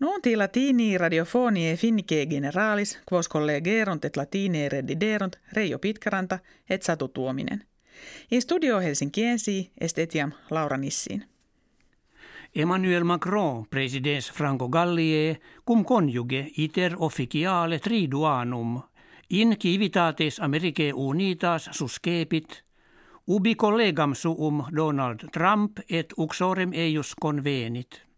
Nunti latini radiofonie finnike generalis, quos collegerunt et latine rediderunt Reijo Pitkaranta et Satu Tuominen. In studio Helsinkiensi est etiam Laura Nissin. Emmanuel Macron, presidens Franco Gallie, cum conjuge iter officiale triduanum, in civitates Americae unitas suscepit, ubi collegam suum Donald Trump et uxorem eius convenit.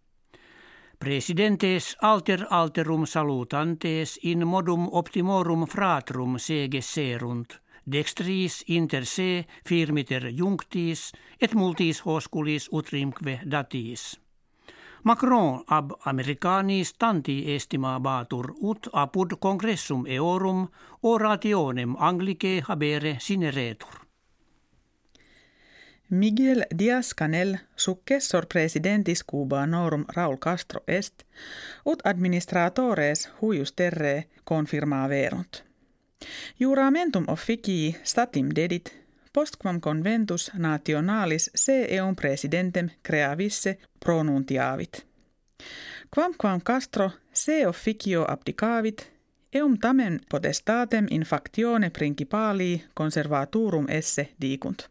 Presidentes alter alterum salutantes in modum optimorum fratrum sege serunt, dextris inter se firmiter junctis et multis hosculis utrimque datis. Macron ab Americanis tanti estimabatur ut apud congressum eorum orationem Anglicae habere sineretur. Miguel Díaz-Canel, successor presidentis Cubanorum Raul Castro est, ut administratores huius terre confirmaverunt. Juramentum officii statim dedit, postquam conventus nationalis se eum presidentem creavisse pronuntiavit. Quamquam Castro se officio abdicavit, eum tamen potestatem in factione principalii conservaturum esse dicunt.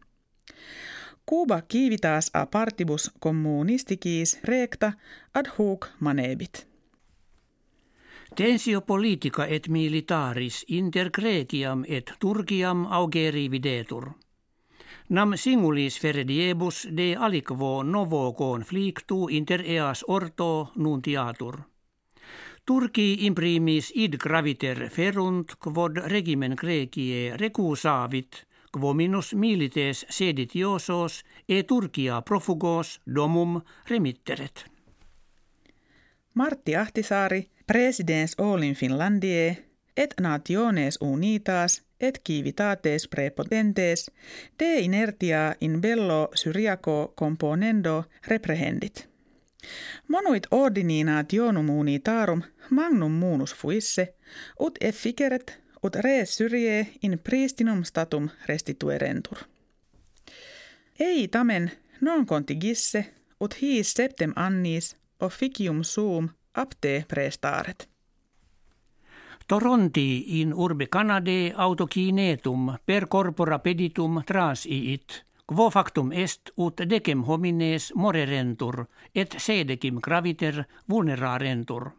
Cuba kiivitas a partibus communisticis recta ad hoc manebit. Tensio politica et militaris inter Greciam et Turkiam augeri videtur. Nam singulis ferediebus de aliquo novo conflictu inter eas orto nuntiatur. Turki imprimis id graviter ferunt quod regimen Grecie recusavit – quo milites seditiosos e Turkia profugos domum remitteret. Martti Ahtisaari, presidens Olin Finlandie, et nationes unitas, et civitates prepotentes, de inertia in bello syriaco componendo reprehendit. Monuit ordini nationum unitarum magnum munus fuisse, ut efficeret ut res syrie in pristinum statum restituerentur. Ei tamen non contigisse, ut his septem annis officium suum apte prestaret. Toronti in urbe Canade autokinetum per corpora peditum transiit, quo factum est ut decem homines morerentur et sedecim graviter vulnerarentur.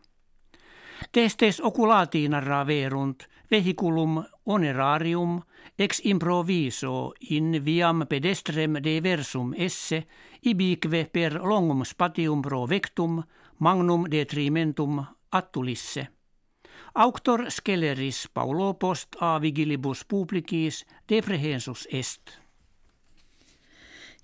Testes oculatina raverunt vehiculum onerarium ex improviso in viam pedestrem de versum esse ibique per longum spatium pro vectum magnum detrimentum attulisse. Auctor sceleris Paulo post a vigilibus publicis deprehensus est.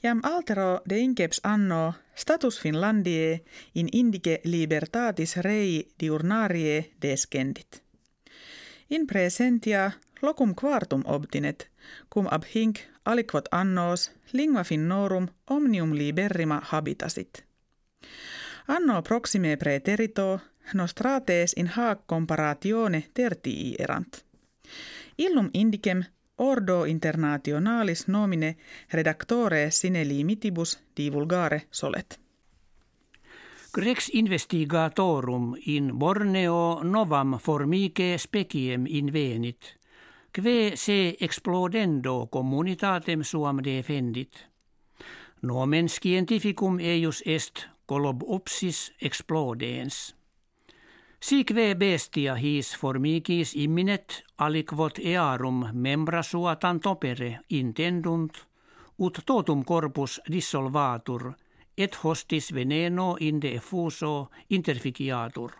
Jam altero de inceps anno status Finlandie in indice libertatis rei diurnarie descendit. In presentia locum quartum obtinet, cum ab hinc aliquot annos lingua finnorum omnium liberrima habitasit. Anno proxime preterito nostrates in hac comparatione tertii erant. Illum indicem ordo internationalis nomine redactore sine limitibus divulgare solet. Grex investigatorum in Borneo novam formice speciem invenit, kve se explodendo communitatem suam defendit. Nomen scientificum eius est colobopsis explodens. Sique bestia his formicis imminet aliquot earum membra sua tantopere intendunt, ut totum corpus dissolvatur, et hostis veneno inde effuso interficiatur.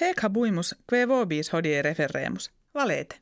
Hec habuimus, que vobis hodie referremus, valete.